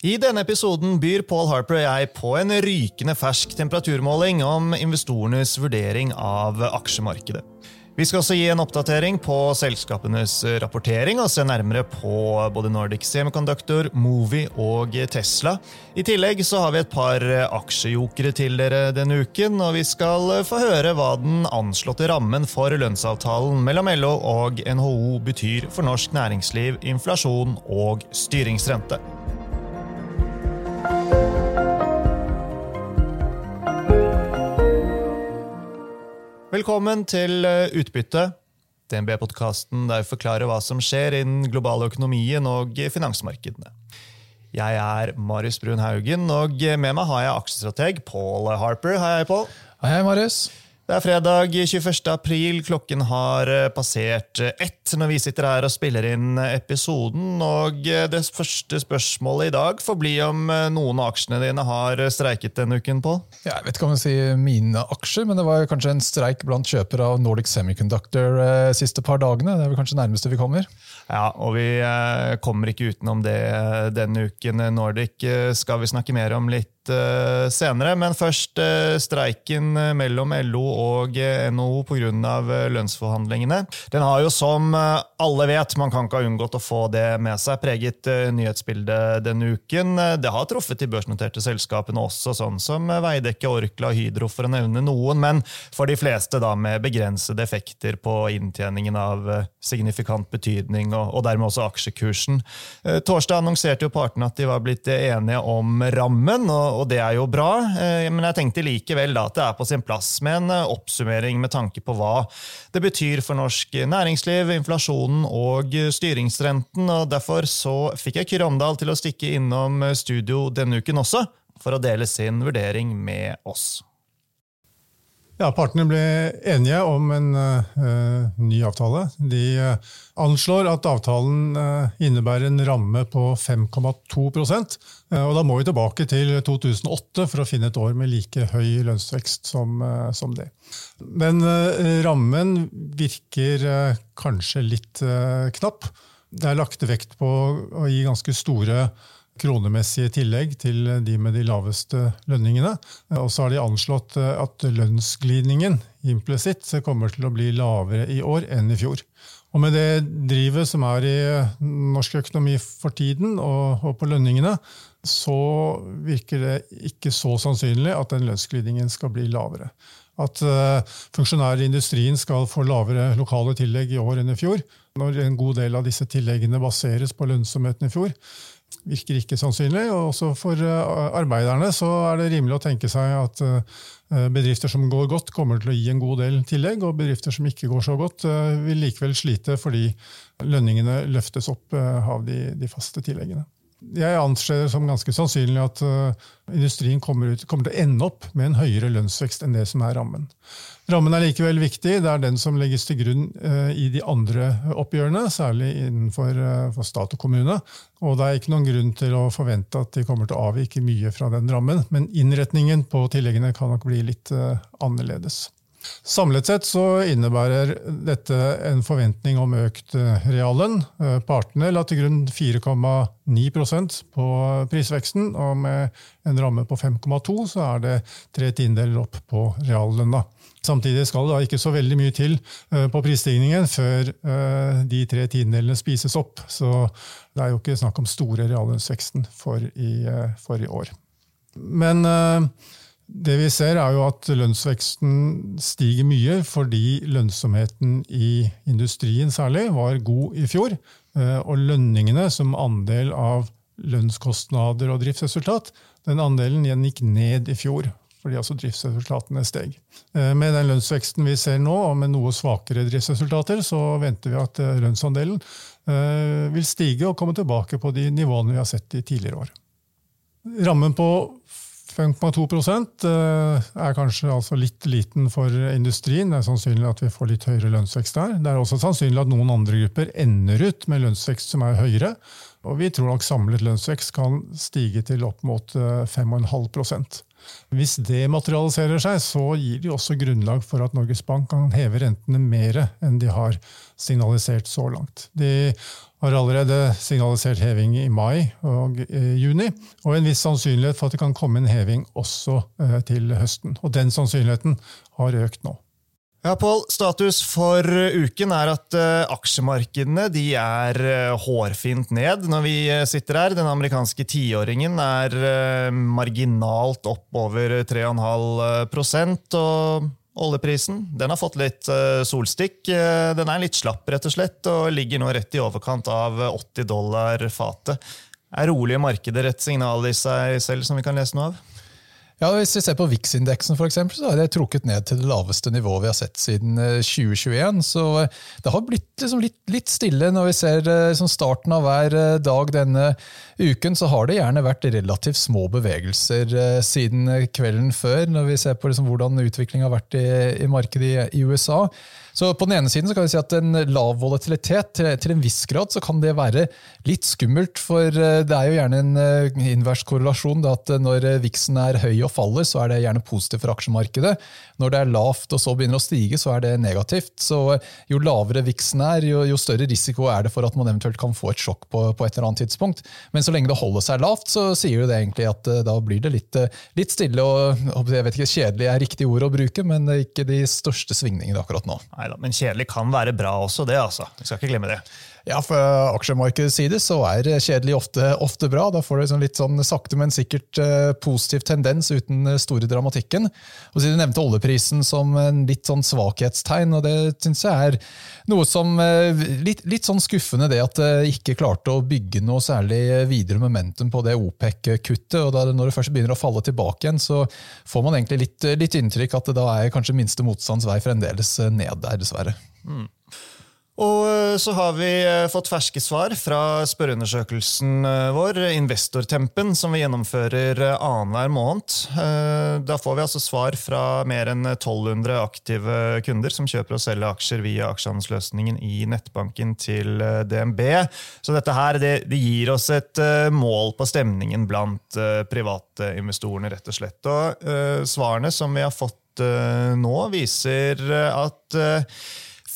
I denne episoden byr Paul Harper og jeg på en rykende fersk temperaturmåling om investorenes vurdering av aksjemarkedet. Vi skal også gi en oppdatering på selskapenes rapportering og se nærmere på både Nordic Semiconductor, Movi og Tesla. I tillegg så har vi et par aksjejokere til dere denne uken, og vi skal få høre hva den anslåtte rammen for lønnsavtalen mellom LO og NHO betyr for norsk næringsliv, inflasjon og styringsrente. Velkommen til eh, Utbytte, DNB-podkasten der vi forklarer hva som skjer innen globale økonomien og finansmarkedene. Jeg er Marius Brun Haugen, og med meg har jeg aksjestrateg Paul Harper. Hei, Paul. Hei, Marius. Det er fredag 21. april. Klokken har eh, passert eh, ett når vi sitter her og spiller inn eh, episoden. Og det første spørsmålet i dag får bli om noen av aksjene dine har streiket denne uken, på? Ja, jeg vet ikke om jeg sier mine aksjer, men det var kanskje en streik blant kjøpere av Nordic Semiconductor de siste par dagene. Det er vel kanskje nærmeste vi kommer? Ja, og vi kommer ikke utenom det denne uken. Nordic skal vi snakke mer om litt senere, men først streiken mellom LO og NHO pga. lønnsforhandlingene. Den har jo, som alle vet, man kan ikke ha unngått å få det med seg, preget nyhetsbildet denne uken. Det har truffet de børsnoterte selskapene også, sånn som Veidekke, Orkla og Hydro, for å nevne noen, men for de fleste da med begrensede effekter på inntjeningen av signifikant betydning, og, dermed også aksjekursen. Torsdag annonserte jo partene at de var blitt enige om rammen, og det er jo bra, men jeg tenkte likevel at det er på sin plass med en oppsummering med tanke på hva det betyr for norsk næringsliv, inflasjonen og styringsrenten. og Derfor så fikk jeg Kyrre Omdal til å stikke innom studio denne uken også, for å dele sin vurdering med oss. Ja, Partene ble enige om en uh, ny avtale. De uh, anslår at avtalen uh, innebærer en ramme på 5,2% og Da må vi tilbake til 2008 for å finne et år med like høy lønnsvekst som, som det. Men rammen virker kanskje litt knapp. Det er lagt vekt på å gi ganske store kronemessige tillegg til de med de laveste lønningene. Og så har de anslått at lønnsglidningen implisitt kommer til å bli lavere i år enn i fjor. Og med det drivet som er i norsk økonomi for tiden, og, på lønningene, så virker det ikke så sannsynlig at den lønnsglidningen skal bli lavere. At uh, funksjonærer i industrien skal få lavere lokale tillegg i år enn i fjor, når en god del av disse tilleggene baseres på lønnsomheten i fjor, virker ikke sannsynlig. Og også for eh, arbeiderne så er det rimelig å tenke seg at eh, bedrifter som går godt, kommer til å gi en god del tillegg, og bedrifter som ikke går så godt, eh, vil likevel slite fordi lønningene løftes opp av de, de faste tilleggene. Jeg anser det som ganske sannsynlig at uh, industrien kommer, ut, kommer, til å ende opp med en høyere lønnsvekst enn det som er rammen. Rammen er likevel viktig. Det er den som legges til grunn uh, i de andre oppgjørene, særlig innenfor uh, stat og kommune. Og det er ikke noen grunn til å forvente at de kommer til å avvike mye fra den rammen, men innretningen på tilleggene kan nok bli litt annerledes. Samlet sett så innebærer dette en forventning om økt eh, reallønn. Eh, partene la til grunn 4,9% på prisveksten, og med en ramme på 5,2 så er det tre tiendedeler opp på reallønna. Samtidig skal det da ikke så veldig mye til eh, på prisstigningen før de tre tiendedelene spises opp. Så det er jo ikke snakk om store reallønnsveksten for i, for i år. Men det vi ser, er jo at lønnsveksten stiger mye fordi lønnsomheten i industrien særlig var god i fjor. Eh, og lønningene som andel av lønnskostnader og driftsresultat, den andelen igjen gikk ned i fjor. Fordi altså driftsresultatene steg. Eh, med den lønnsveksten vi ser nå, og med noe svakere driftsresultater, så venter vi at eh, lønnsandelen vil stige og komme tilbake på de nivåene vi har sett i tidligere år. Rammen på 5,2 eh, er kanskje altså litt liten for industrien. Det er sannsynlig at vi får litt høyere lønnsvekst der. Det er også sannsynlig at noen andre grupper ender ut med lønnsvekst som er høyere. Og vi tror nok samlet lønnsvekst kan stige til opp mot 5,5 eh, Hvis det materialiserer seg, så gir det også grunnlag for at Norges Bank kan heve rentene mer enn de har signalisert så langt. De har allerede signalisert heving i mai og juni, og en viss sannsynlighet for at det kan komme en heving også til høsten. Og den sannsynligheten har økt nå. Ja, Pål, status for uken er at aksjemarkedene de er hårfint ned når vi sitter her. Den amerikanske tiåringen er marginalt opp over 3,5% og oljeprisen den har fått litt solstikk. Den er litt slapp, rett og slett, og ligger nå rett i overkant av 80 dollar fatet. Er rolige markeder et signal i seg selv som vi kan lese noe av? Ja, Hvis vi ser på VIX-indeksen, for eksempel, så er det trukket ned til det laveste nivået vi har sett siden 2021. Eh, så eh, det har blitt liksom litt, litt, stille når vi ser liksom starten av hver dag denne uken. Så har det gjerne vært relativt små bevegelser siden kvelden før, når vi ser på liksom hvordan utviklingen har vært i, i markedet i, i USA. Så På den ene siden så kan vi si at en lav volatilitet, til, til, en viss grad, så kan det være litt skummelt. For eh, det er jo gjerne en eh, invers korrelasjon. at eh, Når viksen er høy og faller, så er det gjerne positivt for aksjemarkedet. Når det er lavt og så begynner å stige, så er det negativt. Så Jo lavere viksen er, jo, jo større risiko er det for at man eventuelt kan få et sjokk på, på, et eller annet tidspunkt. Men så lenge det holder seg lavt, så sier det egentlig at da blir det litt, litt stille. og jeg vet ikke, Kjedelig er riktig ord å bruke, men ikke de største svingningene akkurat nå. Neida, men kjedelig kan være bra også, det. altså. Vi skal ikke glemme det. Ja, for aksjemarkedets side så er kjedelig ofte, ofte bra. Da får du liksom litt sånn sakte, men sikkert uh, positiv tendens uten store dramatikken. Og så Du nevnte oljeprisen som en litt sånn svakhetstegn, og det syns jeg er noe som uh, litt, litt, sånn skuffende, det at det ikke klarte å bygge noe særlig videre momentum på det OPEC-kuttet. og da, Når det først begynner å falle tilbake igjen, så får man egentlig litt, litt inntrykk at det da er kanskje minste motstands vei fremdeles ned der, dessverre. Mm. Og eh, så har vi eh, fått ferske svar fra spørreundersøkelsen eh, vår, Investortempen, som vi gjennomfører annenhver måned. Da får vi altså svar fra mer enn 1200 aktive kunder som kjøper og selger aksjer via aksjehandelsløsningen i nettbanken til DNB. Så dette her, det, gir oss et mål på stemningen blant private investorene, rett og slett. Og svarene som vi har fått nå, viser at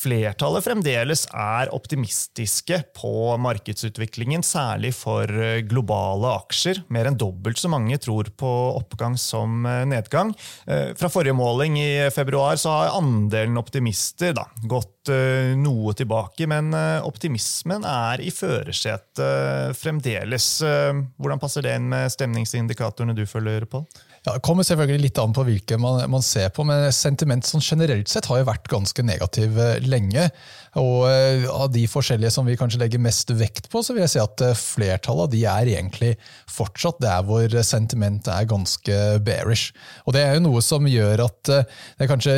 flertallet fremdeles er optimistiske på markedsutviklingen, særlig for eh, globale aksjer. Mer enn dobbelt så mange tror på oppgang som eh, nedgang. Eh, fra forrige måling i februar så har andelen optimister da, gått noe tilbake, men optimismen er i førersetet fremdeles. Hvordan passer det inn med stemningsindikatorene du følger på? Ja, det kommer selvfølgelig litt an på hvilke man, man, ser på, men sentiment sånn generelt sett har jo vært ganske negativ eh, lenge. Og eh, Av de forskjellige som vi kanskje legger mest vekt på, så vil jeg si at eh, flertallet av de er egentlig fortsatt der hvor sentiment er ganske bearish. Og Det er jo noe som gjør at det er kanskje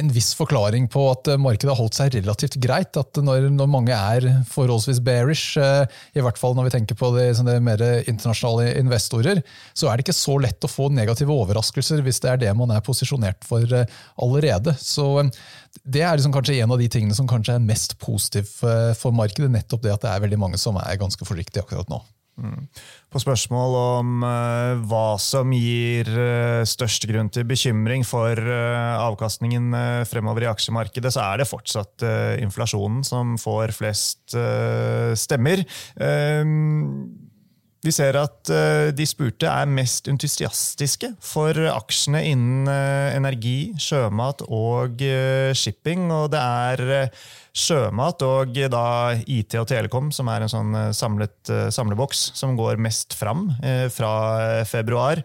en viss forklaring på at markedet har holdt seg relativt greit. At når, når mange er forholdsvis bearish, i hvert fall når vi tenker på det, det mer internasjonale investorer, så er det ikke så lett å få negative overraskelser hvis det er det man er posisjonert for eh, allerede. Så eh, Det er liksom kanskje en av de tingene som kanskje er mest positiv eh, for markedet. Nettopp det at det er veldig mange som er ganske forsiktige akkurat nå. Mm. På spørsmål om uh, hva som gir uh, størst grunn til bekymring for uh, avkastningen fremover i aksjemarkedet, så er det fortsatt inflasjonen som får flest stemmer. Vi ser at eh, de spurte er mest entusiastiske for aksjene innen eh, energi, sjømat og eh, shipping. Og det er sjømat og da IT og Telekom som er en sånn samlet samleboks som går mest fram fra februar.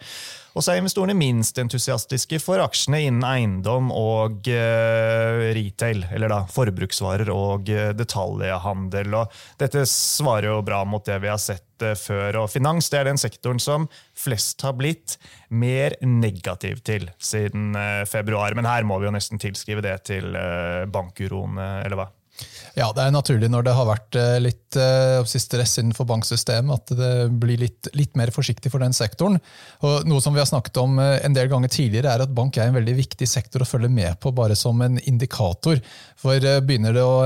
Og så er investorene minst entusiastiske for aksjene innen eiendom og uh, retail, eller da forbruksvarer og uh, detaljhandel. Og dette svarer jo bra mot det vi har sett uh, før. Og finans det er den sektoren som flest har blitt mer negativ til siden februar. Men her må vi jo nesten tilskrive det til bankuroen, eller hva? Ja, det er naturlig når det har vært eh, litt uh, stress innenfor banksystemet, at det blir litt, litt, mer forsiktig for den sektoren. Og noe som vi har snakket om uh, en del ganger tidligere, er at bank er en veldig viktig sektor å følge med på, bare som en indikator. For begynner det å,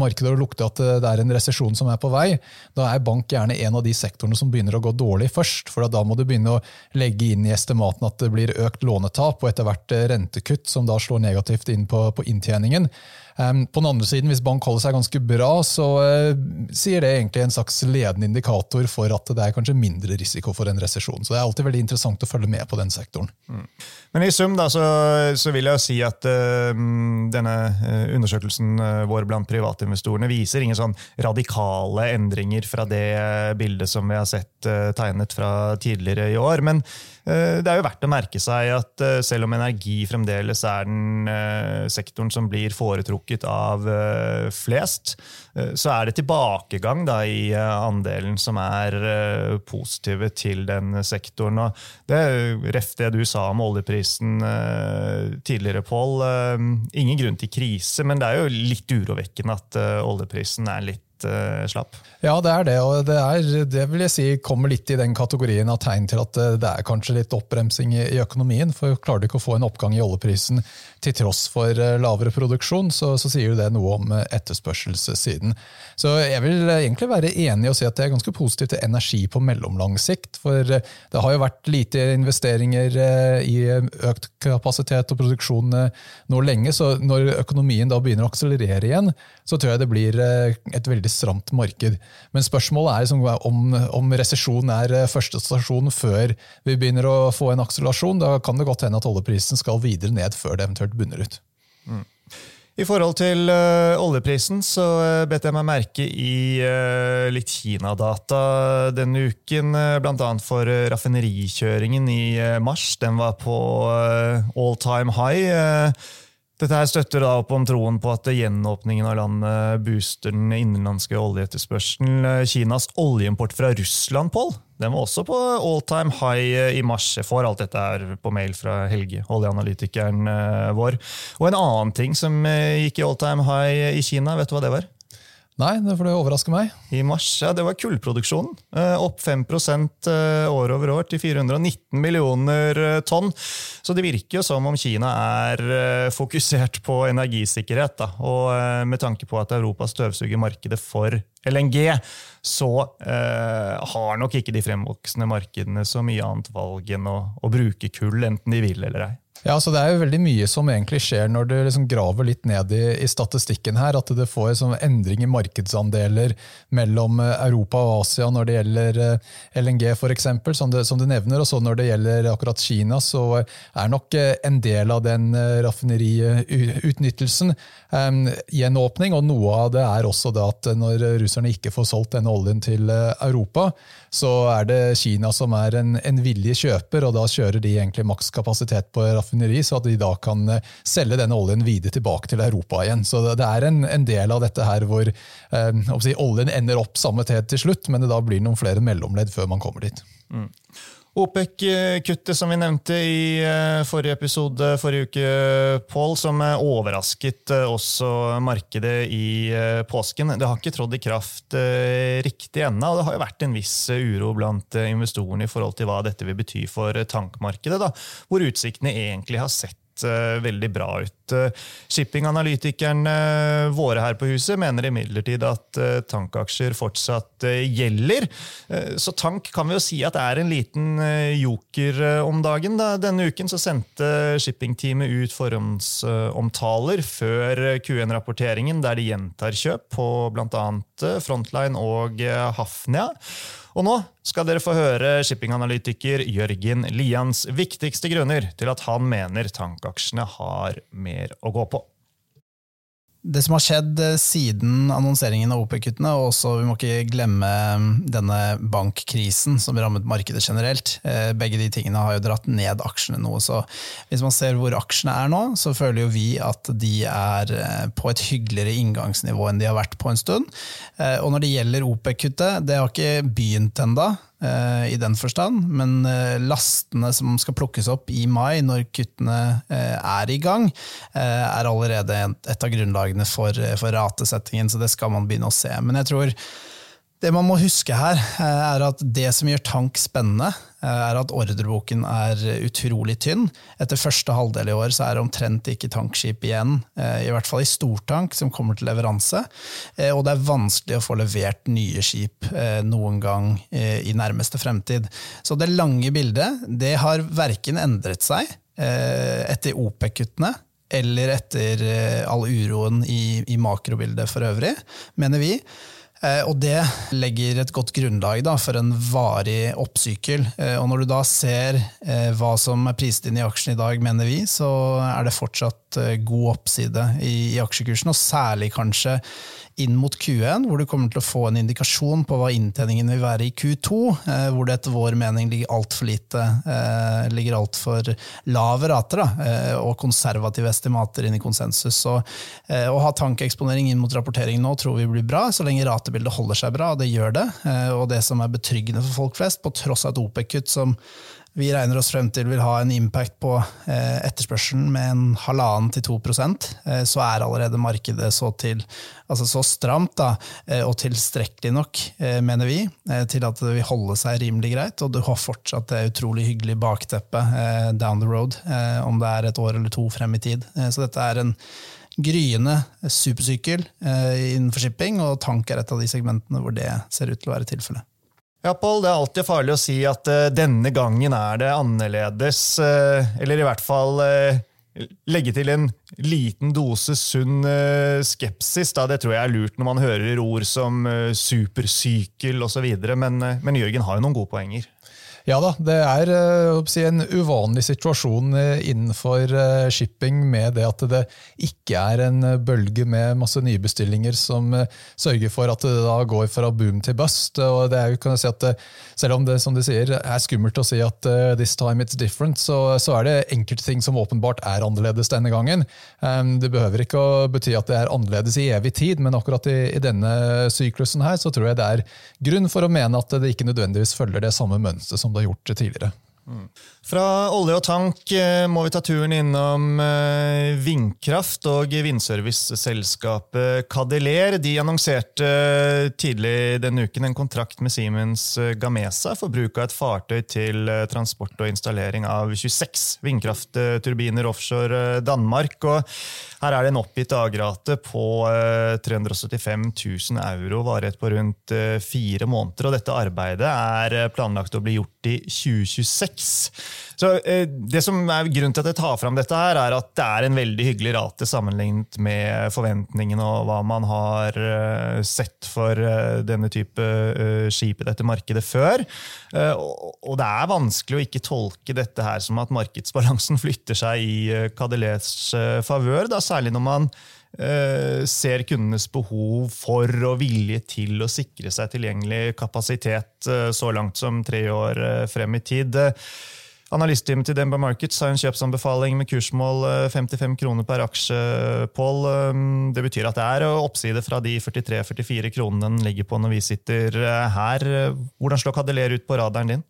markedet å lukte at det er en resesjon som er på vei, da er bank gjerne en av de sektorene som begynner å gå dårlig først. For da må du begynne å legge inn i estimaten at det blir økt lånetap og etter hvert rentekutt, som da slår negativt inn på, på inntjeningen. På den andre siden, Hvis bank holder seg ganske bra, så sier det egentlig en slags ledende indikator for at det er kanskje mindre risiko for en resesjon. Så det er alltid veldig interessant å følge med på den sektoren. Mm. Men i sum da, så, så, vil jeg si at uh, denne undersøkelsen vår blant privatinvestorene viser ingen sånn radikale endringer fra det bildet som vi har sett uh, tegnet fra tidligere i år. Men det er jo verdt å merke seg at selv om energi fremdeles er den sektoren som blir foretrukket av flest, så er det tilbakegang da, i andelen som er positive til den sektoren. Og det ref det du sa om oljeprisen eh, tidligere, Pål. Eh, ingen grunn til krise, men det er jo litt urovekkende at eh, oljeprisen er litt slapp. Ja, det er det. Og det, er, det vil jeg si kommer litt i den kategorien av tegn til at det er kanskje litt oppbremsing i økonomien. For klarer du ikke å få en oppgang i oljeprisen til tross for lavere produksjon, så, så sier jo det noe om etterspørselssiden. Så jeg vil egentlig være enig i å si at det er ganske positivt til energi på mellomlang sikt. For det har jo vært lite investeringer i økt kapasitet og produksjon nå lenge, så når økonomien da begynner å akselerere igjen, så tror jeg det blir et veldig stramt marked. Men spørsmålet er liksom om, om resesjon er første stasjon før vi begynner å få en akselerasjon. Da kan det godt hende at oljeprisen skal videre ned før det eventuelt bunner ut. Mm. I forhold til uh, oljeprisen så uh, bet jeg meg merke i litt Kina-data denne uken. Blant Bl.a. for raffinerikjøringen i mars. Den var på all time high. Dette her støtter da opp om troen på at gjenåpningen av landet booster den innenlandske oljeetterspørselen. Kinas oljeimport fra Russland, Pål, den var også på all time high i mars. Jeg får alt dette her på mail fra Helge, oljeanalytikeren eh, vår. Og en annen ting som eh, gikk i all time high i Kina, vet du hva det var? Nei, det får du overraske meg. I mars, ja, Det var kullproduksjonen. Eh, opp 5 eh, år over år til 419 millioner eh, tonn. Så det virker jo som om Kina er fokusert på energisikkerhet. Da. Og med tanke på at Europa støvsuger markedet for LNG, så eh, har nok ikke de fremvoksende markedene så mye annet valg enn å, å bruke kull, enten de vil eller ei. Ja, så Det er jo veldig mye som egentlig skjer når du liksom graver litt ned i, i, statistikken. her, At det får sånn endring i markedsandeler mellom eh, Europa og Asia når det gjelder eh, LNG, f.eks., som, som du nevner. Og så når det gjelder akkurat Kina, så er nok eh, en del av den raffineriutnyttelsen um, gjenåpning. Og noe av det er også det at når russerne ikke får solgt denne oljen til Europa, så er det Kina som er en, en villig kjøper, og da kjører de egentlig makskapasitet på raffineri raffineri, så at de da kan eh, selge denne oljen videre tilbake til Europa igjen. Så det er en, en del av dette her hvor eh, oljen ender opp samme sted til slutt, men det da blir noen flere mellomledd før man kommer dit. Mm. OPEC-kuttet som vi nevnte i eh, forrige episode forrige uke, Paul, som overrasket eh, også markedet i påsken. Det har ikke trådt i kraft riktig ennå. Det har jo vært en viss uro blant investorene i forhold til hva dette vil bety for tankmarkedet, da, hvor utsiktene egentlig har sett uh, veldig bra ut. Uh, Shippinganalytikerne uh, våre her på huset mener imidlertid at tankaksjer fortsatt gjelder. Så tank kan vi jo si at er en liten joker om dagen. Da. Denne uken så sendte shippingteamet ut forhåndsomtaler før Q1-rapporteringen, der de gjentar kjøp på bl.a. Frontline og Hafnia. Og nå skal dere få høre shippinganalytiker Jørgen Lians viktigste grunner til at han mener tankaksjene har mer å gå på. Det som har skjedd eh, siden annonseringen av OPEC-kuttene, og også vi må ikke glemme mm, denne bankkrisen som rammet markedet generelt, eh, begge de tingene har jo dratt ned aksjene noe. Så hvis man ser hvor aksjene er nå, så føler jo vi at de er eh, på et hyggeligere inngangsnivå enn de har vært på en stund. Og når det gjelder OPEC-kuttet, det har ikke begynt enda. Eh, i den forstand, men eh, lastene som skal plukkes opp i mai, når kuttene eh, er i gang, er allerede et av grunnlagene for, for ratesettingen, så det skal man begynne å se. Men jeg tror det man må huske her, eh, er at det som gjør tank spennende, eh, er at ordreboken er utrolig tynn. Etter første halvdel i år så er det omtrent ikke tankskip igjen, eh, i hvert fall i stortank, som kommer til leveranse. Og det er vanskelig å få levert nye skip noen gang i nærmeste fremtid. Så det lange bildet det har verken endret seg etter OPEC-kuttene eller etter all uroen i, i makrobildet for øvrig, mener vi. Eh, og det legger et godt grunnlag da, for en varig oppsykkel. Eh, og når du da ser eh, hva som er priset i aksjen i dag, mener vi, så er det fortsatt god oppside i, aksjekursen, og særlig kanskje inn mot Q1, hvor du kommer til å få en indikasjon på hva inntjeningen vil være i Q2, eh, hvor det etter vår mening ligger altfor lite, eh, ligger altfor lave rater da, eh, og konservative estimater inn i konsensus. Så å ha tankeksponering inn mot rapportering nå tror vi blir bra, så lenge ratebildet holder seg bra, og det gjør det. Og det som er betryggende for folk flest, på tross av et OPEC-kutt som vi regner oss frem til vil ha en impact på eh, etterspørselen med en halvannen til to prosent, eh, så er allerede markedet så, til, altså så stramt da, eh, og tilstrekkelig nok, mener vi, til at det vil holde seg rimelig greit. Og du har fortsatt det utrolig hyggelige bakteppet down the road, om det er et år eller to frem i tid. Så dette er en gryende supersykkel innenfor shipping, og tank er et av de segmentene hvor det ser ut til å være tilfellet. Ja, Pål, det er alltid farlig å si at uh, denne gangen er det annerledes. Uh, eller i hvert fall uh, legge til en liten dose sunn skepsis. Da. Det tror jeg er lurt når man hører ord som supersykkel osv. Men, men Jørgen har jo noen gode poenger. Ja da, det er si, en uvanlig situasjon uh, innenfor uh, shipping med det at det ikke er en bølge med masse nybestillinger som sørger for at det da går fra boom til bust. og det er jo, kan jeg si at Selv om det som de sier, er skummelt å si at this time it's different, så, så, er det enkelte ting som åpenbart er annerledes denne gangen. Um, det behøver ikke å bety at det er annerledes i evig tid, men akkurat i, i denne syklusen her, så tror jeg det er grunn for å mene at det ikke nødvendigvis følger det samme mønsteret som det har gjort tidligere. Mm. Fra olje og tank eh, må vi ta turen innom eh, vindkraft og vindserviceselskapet Cadeler. De annonserte eh, tidlig denne uken en kontrakt med Siemens Gamesa for bruk av et fartøy til transport og installering av 26 vindkraftturbiner offshore Danmark. Og her er det en oppgitt dagrate på 375 000 euro, varighet på rundt fire måneder. og Dette arbeidet er planlagt å bli gjort i 2026. Så eh, det som er Grunnen til at jeg tar fram dette, her, er at det er en veldig hyggelig rate sammenlignet med forventningene og hva man har eh, sett for eh, denne type skip i dette markedet før. Og det er vanskelig å ikke tolke dette her som at markedsbalansen flytter seg i Cadelets favør, særlig når man ser kundenes behov for og vilje til å sikre seg tilgjengelig kapasitet så langt som tre år frem i tid. Analystteamet til Denver Markets har en kjøpsanbefaling med kursmål 55 eh, kroner per aksje. Paul. Det betyr at det er oppside fra de 43-44 kronene den ligger på når vi sitter eh, her. Hvordan slår Kadeler ut på radaren din?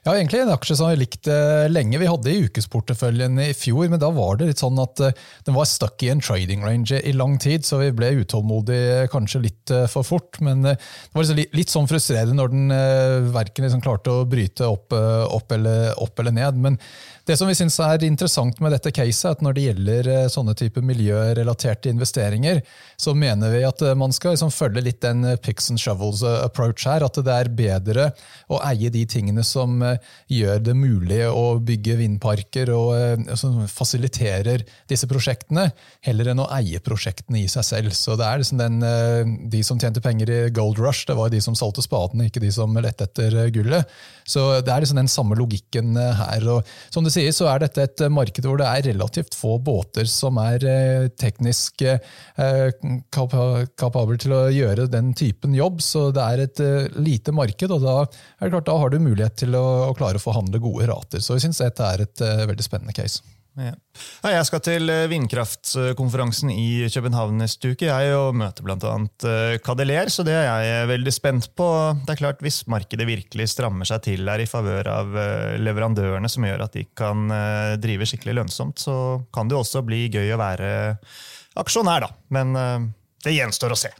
Ja, egentlig en aksje som vi likte lenge. Vi hadde i ukesporteføljen i fjor, men da var det litt sånn at eh, den var stuck i en trading range i lang tid, så vi ble utålmodige kanskje litt eh, for fort. Men eh, det var liksom litt, sånn frustrerende når den verken liksom klarte å bryte opp, opp, eller, opp eller ned. Men det som vi synes er interessant med dette caset, er at når det gjelder eh, sånne type miljørelaterte investeringer, så mener vi at eh, man skal liksom følge litt den eh, picks and shovels approach her. At det er bedre å eie de tingene som gjør det mulig å bygge vindparker og som fasiliterer disse prosjektene, heller enn å eie prosjektene i seg selv. Så det er liksom den, De som tjente penger i Gold Rush, det var de som solgte spadene, ikke de som lette etter gullet. Så Det er liksom den samme logikken her. og som du sier, sier, så er dette et marked hvor det er relativt få båter som er eh, teknisk eh, kapable til å gjøre den typen jobb. Så det er et eh, lite marked, og da, klart, da har du mulighet til å, klare å forhandle gode rater. Så vi syns dette er et veldig spennende case. Ja. Jeg skal til eh, vindkraftkonferansen i København neste uke jeg og møter bl.a. Kadeler, Cadeler, så det er jeg veldig spent på. Det er klart Hvis markedet virkelig strammer seg til her i favør av eh, leverandørene, som gjør at de kan drive skikkelig lønnsomt, så kan det også bli gøy å være aksjonær, da. Men det gjenstår å se.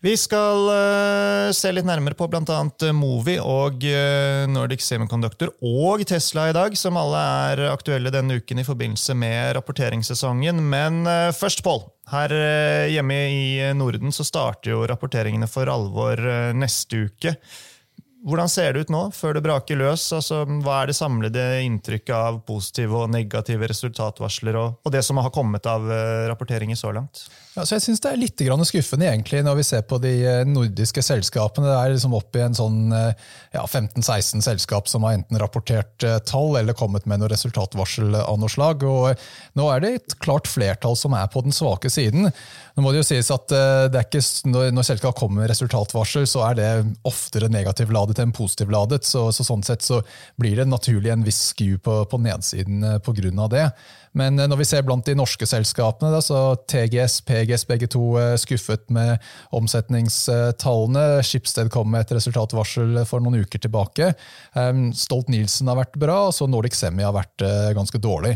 Vi skal uh, se litt nærmere på bl.a. Eh, Movi og uh, Nordic Semiconductor og Tesla i dag, som alle er aktuelle denne uken i forbindelse med rapporteringssesongen. Men uh, først, Pål. Her hjemme i Norden så starter jo rapporteringene for alvor neste uke. hvordan ser det ut nå, før det braker løs? Altså, hva er det samlede inntrykket av positive og negative resultatvarsler, og, og det som har kommet av rapporteringer så langt? Ja, så jeg synes Det er litt skuffende egentlig når vi ser på de eh, nordiske selskapene. Det er liksom opp i en sånn ja, 15-16 selskap som har enten rapportert tall eller kommet med noe resultatvarsel av noe slag. og Nå er det et klart flertall som er på den svake siden. Nå må det jo sies at det ikke, Når, selskap kommer med resultatvarsel, så er det oftere negativ ladet enn positiv ladet. Så, så, sånn sett så blir det naturlig en viss skew på, på nedsiden eh, pga. det. Men eh, når vi ser blant de norske selskapene, da, så TGS, PGS, begge to eh, skuffet med omsetningstallene. Schibsted kom med et resultatvarsel for noen uker tilbake. Stolt-Nielsen har vært bra, og så Nordic Semi har vært ganske dårlig.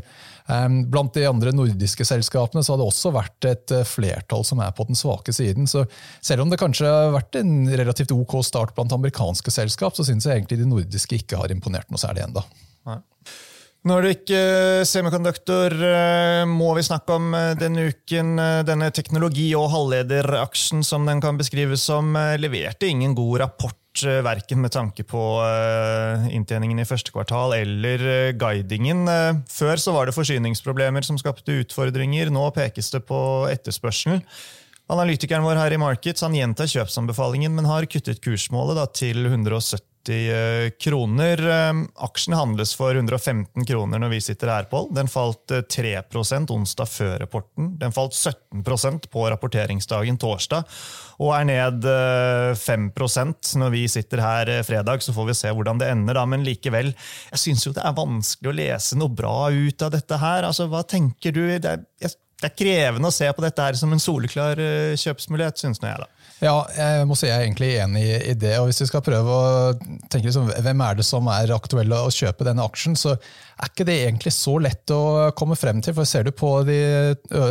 Blant de andre nordiske selskapene så har det også vært et flertall som er på den svake siden. Så selv om det kanskje har vært en relativt ok start blant amerikanske selskap, så syns jeg egentlig de nordiske ikke har imponert noe særlig ennå. Nordic uh, Semiconductor uh, må vi snakke om uh, denne uken. denne teknologi- og halvlederaksjen, som den kan beskrives som, leverte ingen god rapport. Verken med tanke på inntjeningen i første kvartal eller guidingen. Før så var det forsyningsproblemer som skapte utfordringer. Nå pekes det på etterspørsel. Analytikeren vår her i Markets han gjentar kjøpsanbefalingen, men har kuttet kursmålet da, til 170 Eh, kroner. Eh, aksjen handles for 115 kroner når vi sitter her, Pål. Den falt 3 eh, onsdag før rapporten. Den falt 17% på rapporteringsdagen torsdag. Og er ned 5% når vi sitter her fredag. Så får vi se hvordan det ender, da. Men likevel, jeg syns jo det er vanskelig å lese noe bra ut av dette her. Altså, hva tenker du? Det er, det er krevende å se på dette her som en soleklar kjøpsmulighet, syns nå jeg, da. Ja, jeg må si jeg er egentlig enig i det. og Hvis vi skal prøve å tenke liksom, hvem er det som er aktuelle å kjøpe denne aksjen, så er ikke det egentlig så lett å komme frem til. for Ser du på de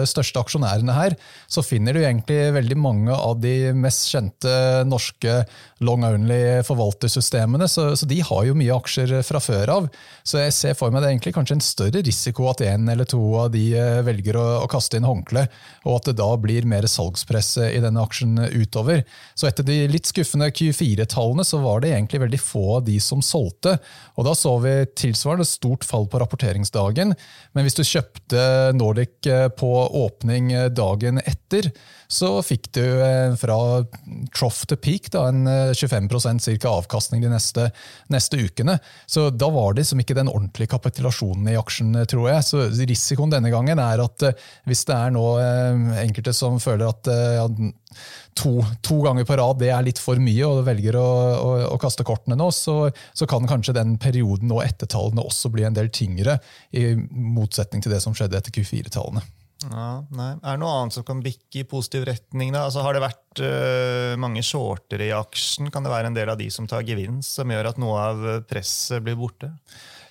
største aksjonærene her, så finner du egentlig veldig mange av de mest kjente norske long-only forvaltersystemene. Så, så, de har jo mye aksjer fra før av. Så jeg ser for meg det er egentlig kanskje en større risiko at en eller to av de velger å, å kaste inn håndkle, og at det da blir mer salgspress i denne aksjen utover. Så etter de litt skuffende Q4-tallene så var det egentlig veldig få av de som solgte. Og da så vi tilsvarende stort fall på rapporteringsdagen. Men hvis du kjøpte Nordic eh, på åpning eh, dagen etter, så fikk du eh, fra trough to peak da, en 25% cirka avkastning de neste, neste, ukene. Så da var det som ikke den ordentlige kapitulasjonen i aksjen, tror jeg. Så risikoen denne gangen er at hvis det er nå enkelte som føler at ja, to, to, ganger på rad det er litt for mye, og velger å, å, å kaste kortene nå, så, så, kan kanskje den perioden og ettertallene også bli en del tyngre, i motsetning til det som skjedde etter Q4-tallene. Ja, nei. Er det noe annet som kan bikke i positiv retning? Da? Altså, har det vært uh, mange shortere i aksjen? Kan det være en del av de som tar gevinst, som gjør at noe av presset blir borte?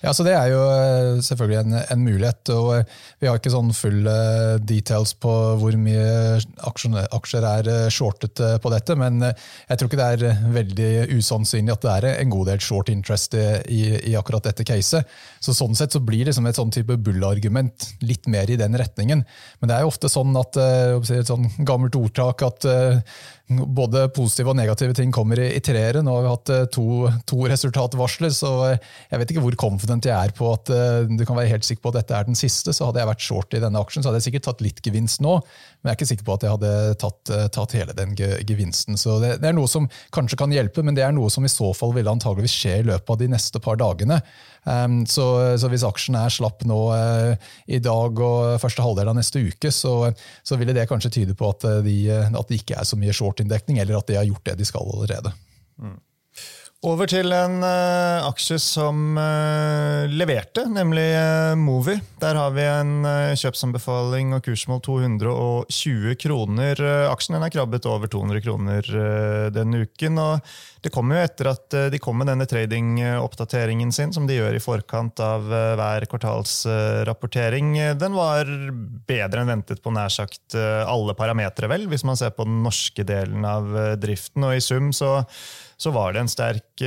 Ja, så Det er jo eh, selvfølgelig en, en, mulighet. og eh, Vi har ikke sånn full uh, details på hvor mye aksjer, aksjer er shortet på dette, men jeg tror ikke det er veldig usannsynlig at det er en god del short interest i, i akkurat dette caset. Så Sånn sett så blir det som et sånn type bull-argument litt mer i den retningen. Men det er jo ofte sånn at et sånn gammelt ordtak at både positive og negative ting kommer i, i treere. Nå har vi hatt eh, to, to, resultatvarsler, så eh, jeg vet ikke hvor confident jeg er på at uh, du kan være helt sikker på at dette er den siste. Så hadde jeg vært short i denne aksjen, så hadde jeg sikkert tatt litt gevinst nå. Men jeg er ikke sikker på at jeg hadde tatt, tatt hele den gevinsten. Så det, det, er noe som kanskje kan hjelpe, men det er noe som i så fall ville antageligvis skje i løpet av de neste par dagene. Um, så, så, hvis aksjen er slapp nå uh, i dag og første halvdel av neste uke, så, så ville det kanskje tyde på at, de, at det ikke er så mye short-inndekning, eller at de har gjort det de skal allerede. Mm. Over til en uh, aksje som uh, leverte, nemlig uh, Movi. Der har vi en kjøpsanbefaling og kursmål 220 kroner. aksjen den er krabbet over 200 kroner denne uken. og Det kommer jo etter at de kom med denne tradingoppdateringen sin, som de gjør i forkant av hver kvartalsrapportering. Den var bedre enn ventet på nær sagt alle parametere, vel, hvis man ser på den norske delen av driften. og i sum så så var det en sterk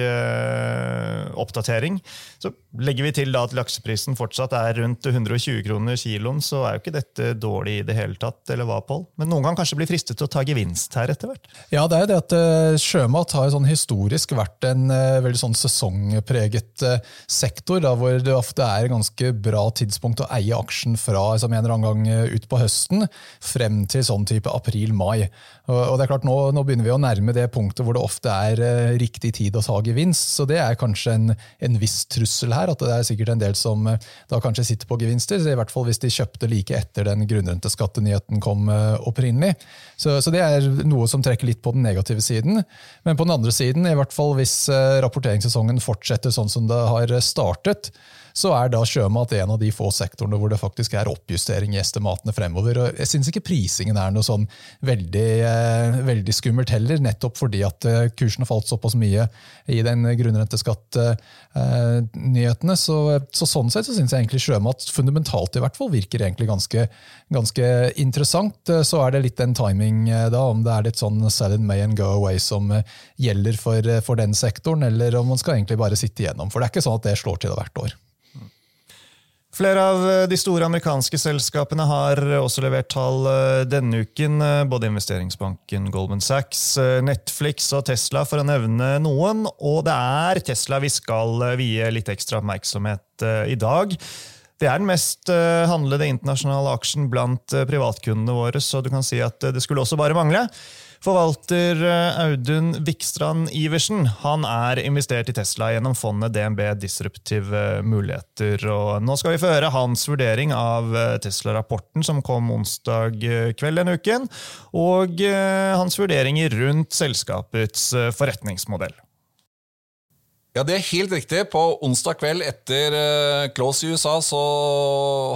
oppdatering. Så Legger vi til da at lakseprisen fortsatt er rundt 120 kroner kiloen, så er jo ikke dette dårlig i det hele tatt. eller hva, Paul? Men noen kan kanskje bli fristet til å ta gevinst her etter hvert? Ja, det er jo det at uh, sjømat har sånn historisk vært en uh, veldig sånn sesongpreget uh, sektor, da, hvor det ofte er et ganske bra tidspunkt å eie aksjen fra som en eller annen gang ut på høsten, frem til sånn type april-mai. Og, og, det er klart, nå, nå, begynner vi å nærme det punktet hvor det ofte er riktig tid å ta gevinst, så det er kanskje en, en viss trussel her er at det er sikkert en del som eh, da kanskje sitter på gevinster, i hvert fall hvis de kjøpte like etter den grunnrenteskattenyheten kom eh, opprinnelig. Så, så, det er noe som trekker litt på den negative siden. Men på den andre siden, i hvert fall hvis eh, rapporteringssesongen fortsetter sånn som det har startet, så er da sjømat en av de få sektorene hvor det faktisk er oppjustering i estimatene fremover. Og jeg syns ikke prisingen er noe sånn veldig, eh, veldig, skummelt heller, nettopp fordi at kursene kursen har falt såpass mye i den grunnrenteskattnyhetene. Eh, så, så, sånn sett så syns jeg egentlig sjømat fundamentalt i hvert fall virker egentlig ganske, ganske interessant. Så er det litt den timing da, om det er litt sånn sell it may and go away som gjelder for, for den sektoren, eller om man skal egentlig bare sitte igjennom. For det er ikke sånn at det slår til hvert år. Flere av eh, de store amerikanske selskapene har også levert tall eh, denne uken. Eh, både investeringsbanken Goldman Sachs, Netflix og Tesla, for å nevne noen. Og det er Tesla vi skal vie litt ekstra oppmerksomhet i dag. Det er den mest handlede internasjonale aksjen blant privatkundene våre, så du kan si at det skulle også bare mangle. Forvalter eh, Audun Vikstrand Iversen han er investert i Tesla gjennom fondet DNB Disruptive Muligheter. Og nå skal vi få høre hans vurdering av eh, Tesla-rapporten som kom onsdag eh, kveld denne uken, og hans vurderinger rundt selskapets forretningsmodell. Ja, det er helt riktig. På onsdag kveld etter close i USA så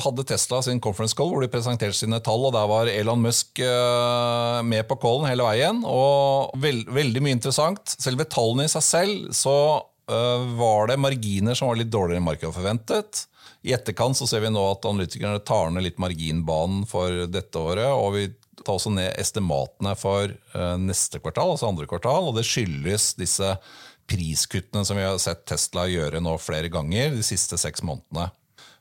hadde Tesla sin conference call hvor de presenterte sine tall, og der var Elon Musk uh, med på callen hele veien. Og veld, veldig mye interessant. Selve tallene i seg selv så uh, var det marginer som var litt dårligere enn markedet forventet. I etterkant så ser vi nå at analytikerne tar ned litt marginbanen for dette året. og vi tar også ned estimatene for neste kvartal, altså andre kvartal, og det skyldes disse priskuttene som vi har sett Tesla gjøre nå flere ganger de siste seks månedene.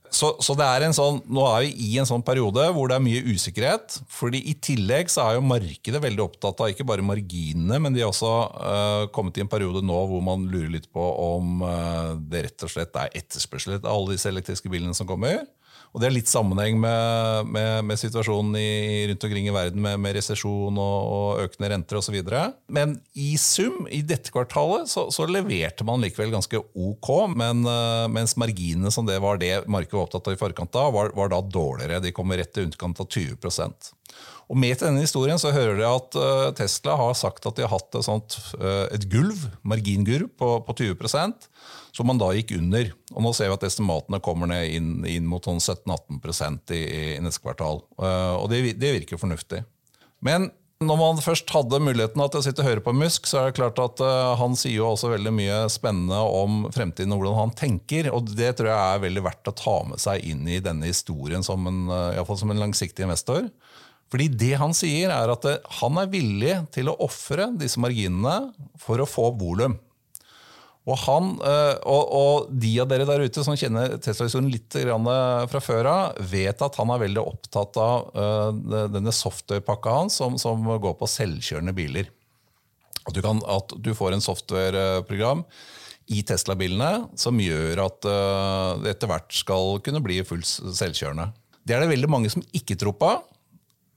Så, så, det er en sånn, Nå er vi i en sånn periode hvor det er mye usikkerhet. fordi I tillegg så er jo markedet veldig opptatt av ikke bare marginene, men de har også uh, kommet i en periode nå hvor man lurer litt på om uh, det rett og slett er etterspørsel etter alle disse elektriske bilene som kommer. Og Det er litt sammenheng med, med, med situasjonen i, rundt omkring i verden med, med resesjon og, og, økende renter osv. Men i sum, i dette kvartalet, så, så, leverte man likevel ganske ok. Men, uh, mens marginene som det var det markedet var opptatt av i forkant av, var, var da dårligere. De kommer rett til underkant av 20 og Med til denne historien så hører dere at uh, Tesla har sagt at de har hatt et, sånt, uh, et gulv, margingulv på, på 20% som man da gikk under. Og Nå ser vi at estimatene kommer ned inn, inn mot sånn 17-18% i, i neste kvartal. Uh, og det, det, virker fornuftig. Men når man først hadde muligheten til å sitte og høre på Musk, så er det klart at han sier jo også veldig mye spennende om fremtiden og hvordan han tenker. Og det tror jeg er veldig verdt å ta med seg inn i denne historien som en, som en langsiktig investor. Fordi det han sier, er at han er villig til å ofre disse marginene for å få volum. Og, han, eh, og, og, de av dere der ute som kjenner Tesla-historien litt fra før av, vet at han er veldig opptatt av denne softwarepakka hans som, som, går på selvkjørende biler. At du, kan, at du får en softwareprogram i Tesla-bilene som gjør at det etter hvert skal kunne bli fullt selvkjørende. Det er det veldig mange som ikke tror på.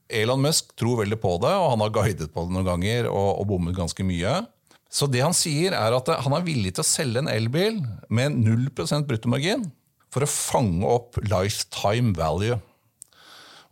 Elon Musk tror veldig på det, og han har guidet på det noen ganger og, og bommet ganske mye. Så det han sier, er at han er villig til å selge en elbil med 0% bruttomargin for å fange opp lifetime value.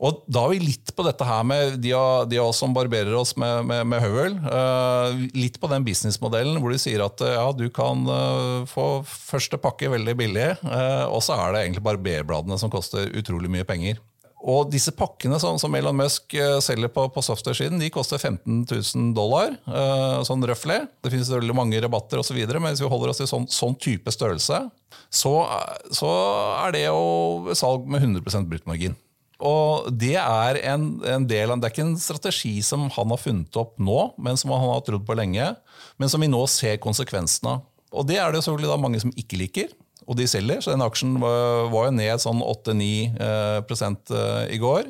Og Da er vi litt på dette her med de av, oss som barberer oss med, med, med høvel. Uh, litt på den businessmodellen hvor de sier at ja, du kan uh, få første pakke veldig billig, uh, og så er det egentlig barberbladene som koster utrolig mye penger. Og disse pakkene som, som Elon Musk uh, selger på, på software-siden, de koster 15 000 dollar. Uh, sånn røftlig. Det finnes veldig mange rabatter osv., men hvis vi holder oss til sånn, sånn type størrelse, så, så, er det jo salg med 100% bruttmargin. Og det er en, en, del Det er ikke en strategi som han har funnet opp nå, men som han har trodd på lenge, men som vi nå ser konsekvensene av. Og det er det jo selvfølgelig mange som ikke liker, og de selger. Så den aksjen var, var jo ned sånn 8-9 prosent i går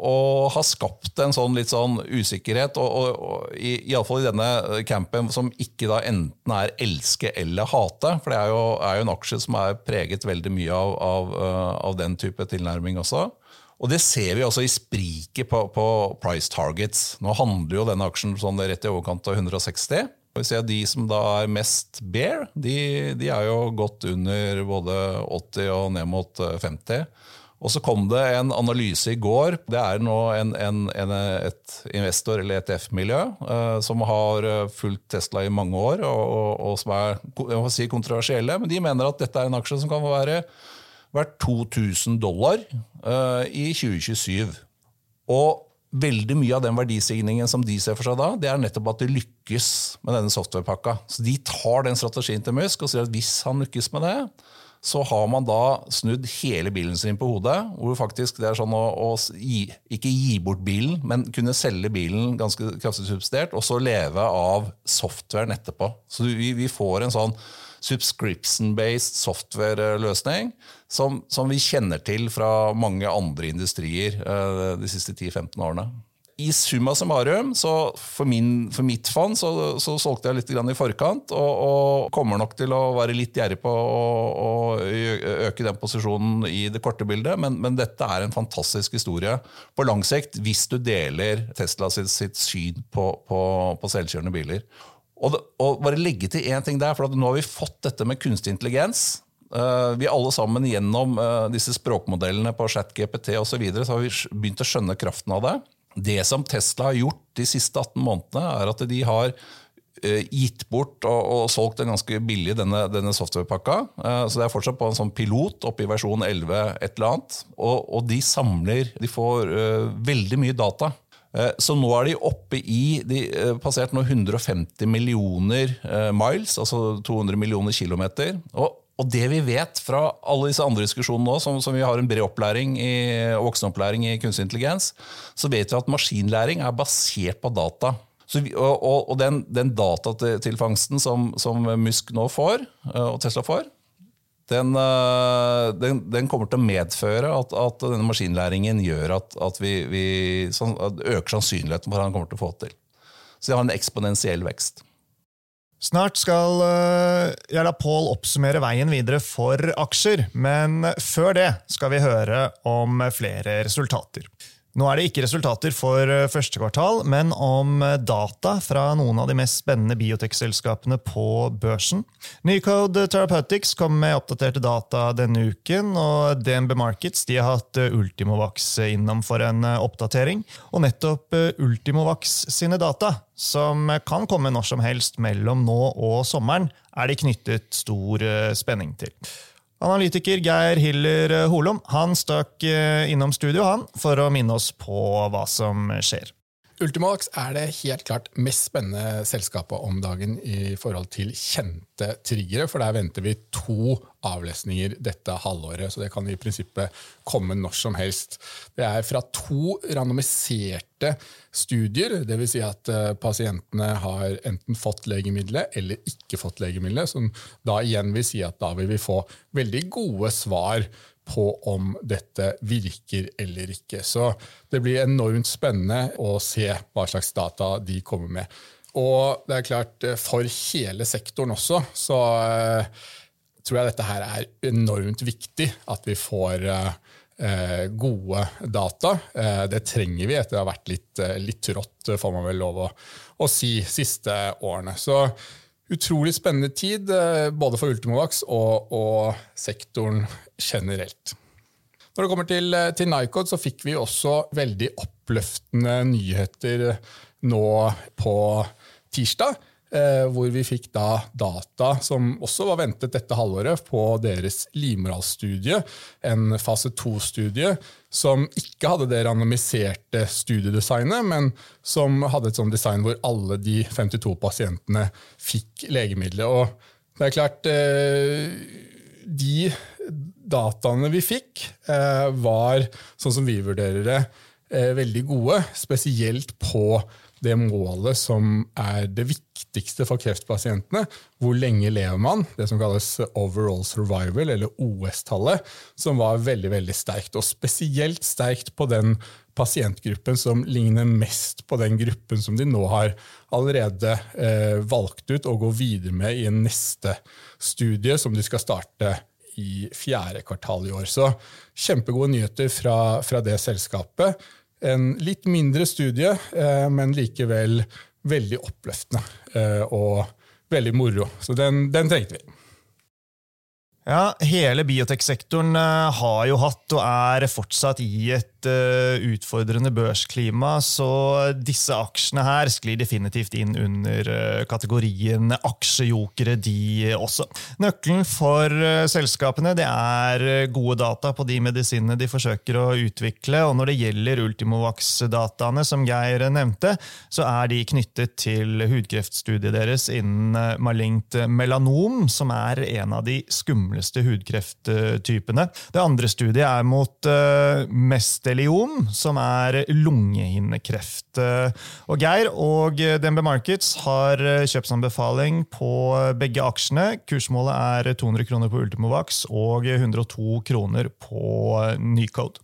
og har skapt en sånn litt sånn usikkerhet, og, og, og iallfall i, i denne campen som ikke da enten er elske eller hate. For det er jo, er jo en aksje som er preget veldig mye av, av, av, den type tilnærming også. Og det ser vi også i spriket på, på, price targets. Nå handler jo denne aksjen sånn rett i overkant av 160. De som da er mest bear, de, de er jo godt under både 80 og ned mot 50. Og så kom det en analyse i går. Det er nå en, en, en, et investor- eller ETF-miljø eh, som har eh, fulgt Tesla i mange år, og, og, og som er si, kontroversielle. Men de mener at dette er en aksje som kan være verdt 2000 dollar eh, i 2027. Og veldig mye av den verdistigningen som de ser for seg da, det er nettopp at de lykkes med denne softwarepakka. Så de tar den strategien til Musk og sier at hvis han lykkes med det, så har man da snudd hele bilen sin på hodet. hvor faktisk det er sånn å, å gi, ikke gi bort bilen, men kunne selge bilen ganske kraftig subsidiert, og så leve av softwaren etterpå. Så vi, vi får en sånn subscription-based software-løsning som, som, vi kjenner til fra mange andre industrier uh, de siste 10-15 årene i summa summarum, så for, min, for mitt fond, så, så, solgte jeg litt i forkant. Og, og, kommer nok til å være litt gjerrig på å, øke den posisjonen i det korte bildet. Men, men, dette er en fantastisk historie på lang sikt, hvis du deler Tesla sitt, sitt syn på, på, på selvkjørende biler. Og, og, bare legge til én ting der, for nå har vi fått dette med kunstig intelligens. Uh, vi alle sammen gjennom uh, disse språkmodellene på ChatGPT osv. Så, videre, så har vi begynt å skjønne kraften av det. Det som Tesla har gjort de siste 18 månedene, er at de har eh, gitt bort og, og solgt en ganske billig denne, denne softwarepakka. Så det er fortsatt på en sånn pilot oppe i versjon 11 et eller annet. Og, og de samler De får veldig mye data. Uh, så nå er de oppe i De passerte nå 150 millioner miles, altså 200 millioner kilometer. Og og det vi vet fra alle disse andre diskusjonene nå, som, som vi har en bred opplæring i, voksenopplæring i kunstig intelligens, så vet vi at maskinlæring er basert på data. Vi, og, og, den, den datatilfangsten som, som Musk nå får, eh, og Tesla får, den, eh, den, den, kommer til å medføre at, at denne maskinlæringen gjør at, at vi, vi sånn, at øker sannsynligheten for at han kommer til å få til. Så de har en eksponentiell vekst. Snart skal uh, jeg la Pål oppsummere veien videre for aksjer, men før det skal vi høre om flere resultater. Nå er det ikke resultater for eh, første kvartal, men om eh, data fra noen av de mest spennende biotech-selskapene på børsen. Nycode Therapeutics kom med oppdaterte data denne uken, og DNB Markets de har hatt eh, Ultimovax innom for en oppdatering. Og nettopp Ultimovax sine data, som kan komme når som helst mellom nå og sommeren, er det knyttet stor spenning til. Analytiker Geir Hiller Holom han stakk eh, innom studio han, for å minne oss på hva som skjer. Ultimax er det helt klart mest spennende selskapet om dagen i forhold til kjente triggere, for der venter vi to avlesninger dette halvåret. Så det kan i prinsippet komme når som helst. Det er fra to randomiserte studier, dvs. Si at eh, pasientene har enten fått legemiddelet eller ikke fått legemiddelet, som da igjen vil si at da vil vi få veldig gode svar på om dette virker eller ikke. Så det blir enormt spennende å se hva slags data de kommer med. Og det er klart, eh, for hele sektoren også, så uh, tror jeg dette her er enormt viktig at vi får uh, gode data. Det trenger vi etter å ha vært litt, litt trått, får man vel lov å, å si, siste årene. Så utrolig spennende tid, både for Ultimovax og, og sektoren generelt. Når det kommer til, eh, til Nycod, så fikk vi også veldig oppløftende nyheter nå på tirsdag. Eh, hvor vi fikk da data som også var ventet dette halvåret, på deres livmorhalsstudie. En fase to-studie som ikke hadde det randomiserte studiedesignet, men som hadde et sånt design hvor alle de 52 pasientene fikk legemiddelet. Og det er klart, eh, de dataene vi fikk, eh, var, sånn som vi vurderer det, veldig gode. Spesielt på det målet som er det viktigste for kreftpasientene. Hvor lenge lever man? Det som kalles overall survival, eller OS-tallet, som var veldig veldig sterkt. Og spesielt sterkt på den pasientgruppen som ligner mest på den gruppen som de nå har allerede eh, valgt ut å gå videre med i en neste studie, som de skal starte i fjerde kvartal i år. Så kjempegode nyheter fra, fra det selskapet. En litt mindre studie, eh, men likevel veldig oppløftende eh, og veldig moro. Så den, den trengte vi. Ja, Hele bioteksektoren eh, har jo hatt og er fortsatt i et uh, utfordrende børsklima, så disse aksjene her sklir definitivt inn under uh, kategorien aksjejokere, de også. Nøkkelen for uh, selskapene det er gode data på de medisinene de forsøker å utvikle, og når det gjelder Ultimovax-dataene, som Geir nevnte, så er de knyttet til hudkreftstudiet deres innen malignt melanom, som er en av de skumle skumleste hudkrefttypene. Det andre studiet er mot uh, mesteliom, som er lungehinnekreft. Og Geir og DNB Markets har kjøpsanbefaling på begge aksjene. Kursmålet er 200 kroner på Ultimovax og 102 kroner på Nycode.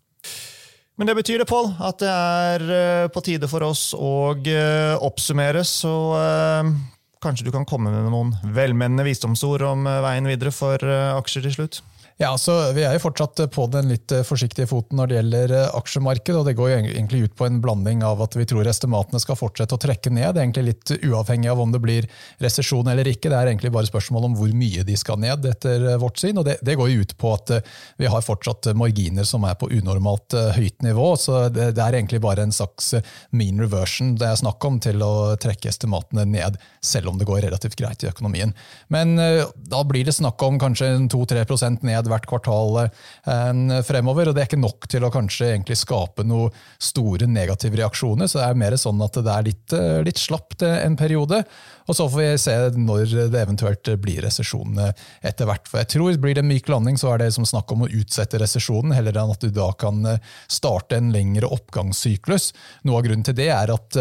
Men det betyr det, Pål, at det er på tide for oss å oppsummere. Så Kanskje du kan komme med noen velmenende visdomsord om eh, veien videre for eh, aksjer til slutt? Ja, så Vi er jo fortsatt på den litt eh, forsiktige foten når det gjelder eh, aksjemarkedet. og Det går jo egentlig ut på en blanding av at vi tror estimatene skal fortsette å trekke ned. Det er egentlig Litt uavhengig av om det blir resesjon eller ikke. Det er egentlig bare spørsmål om hvor mye de skal ned, etter eh, vårt syn. og Det, det går jo ut på at vi har fortsatt marginer som er på unormalt høyt nivå. så Det, det er egentlig bare en slags mean reversion det er snakk om til å trekke estimatene ned, selv om det går relativt greit i økonomien. Men da blir det snakk om kanskje 2-3 ned ned hvert kvartal eh, fremover. og Det er ikke nok til å kanskje egentlig skape noen store negative reaksjoner. så Det er mer sånn at det er litt, eh, litt slapt en periode. Og så får vi se når det eventuelt blir resesjon etter hvert. For jeg tror Blir det en myk landing, så er det som snakk om å utsette resesjonen, heller enn at du da kan eh, starte en lengre oppgangssyklus. Noe av grunnen til det er at,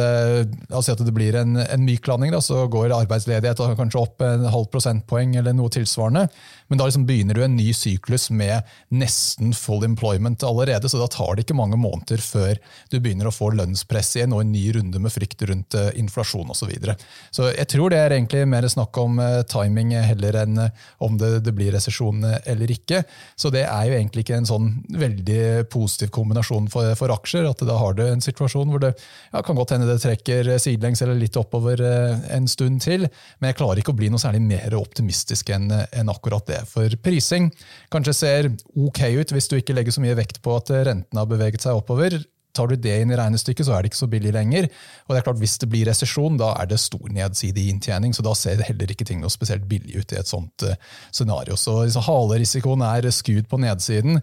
altså at det blir en, en myk landing, da, så går arbeidsledighet kanskje opp en halv prosentpoeng eller noe tilsvarende. Men da liksom begynner du en ny syklus med nesten full employment allerede, så da tar det ikke mange måneder før du begynner å få lønnspress igjen og en ny runde med frykt rundt uh, inflasjon osv. Så, videre. så jeg tror det er egentlig mer snakk om uh, timing heller enn uh, om det, det blir resesjon eller ikke. Så det er jo egentlig ikke en sånn veldig positiv kombinasjon for, for aksjer. at Da har du en situasjon hvor det ja, kan godt hende det trekker sidelengs eller litt oppover en stund til, men jeg klarer ikke å bli noe særlig mer optimistisk enn en akkurat det. For prising kanskje ser ok ut hvis du ikke legger så mye vekt på at rentene har beveget seg oppover. Tar du det inn i regnestykket, så er det ikke så billig lenger. Og det er klart, Hvis det blir resesjon, da er det stor nedsidig inntjening. så Da ser heller ikke ting noe spesielt billig ut i et sånt uh, scenario. Så, halerisikoen er skudd på nedsiden.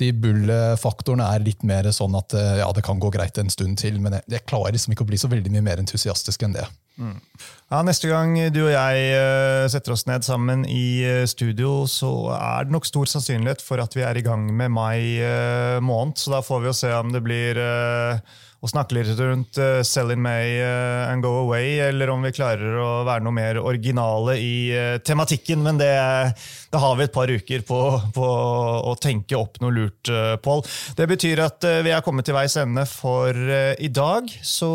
De bull-faktorene er litt mer sånn at uh, ja, det kan gå greit en stund til, men jeg, jeg klarer liksom ikke å bli så veldig mye mer entusiastisk enn det. Mm. Ja, Neste gang du og jeg eh, setter oss ned sammen i eh, studio, så er det nok stor sannsynlighet for at vi er i gang med mai eh, måned. Så da får vi jo se om det blir å snakke litt rundt Sell in May and Go Away, eller om vi klarer å være noe mer originale i tematikken. Men det, det, har vi et par uker på, på å tenke opp noe lurt, uh, Pål. Det betyr at vi er kommet til veis ende for i dag. Så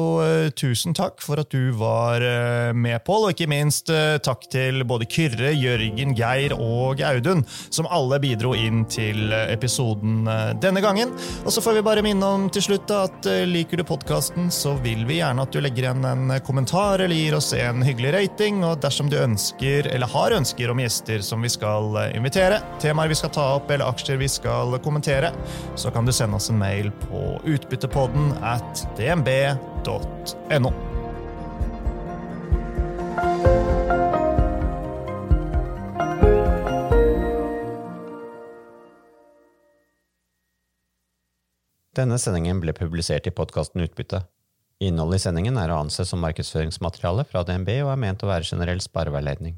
tusen takk for at du var med, Pål. Og ikke minst takk til både Kyrre, Jørgen, Geir og Audun, som alle bidro inn til episoden denne gangen. Og så får vi bare minne om til slutt at liker du podkasten, så vil vi gjerne at du legger igjen en kommentar eller gir oss en hyggelig rating. Og dersom du ønsker, eller har ønsker om gjester som vi skal eh, invitere, temaer vi skal ta opp eller aksjer vi skal kommentere, så kan du sende oss en mail på utbyttepodden at dnb.no. Denne sendingen ble publisert i podkasten Utbytte. Innholdet i sendingen er å anse som markedsføringsmateriale fra DNB og er ment å være generell spareveiledning.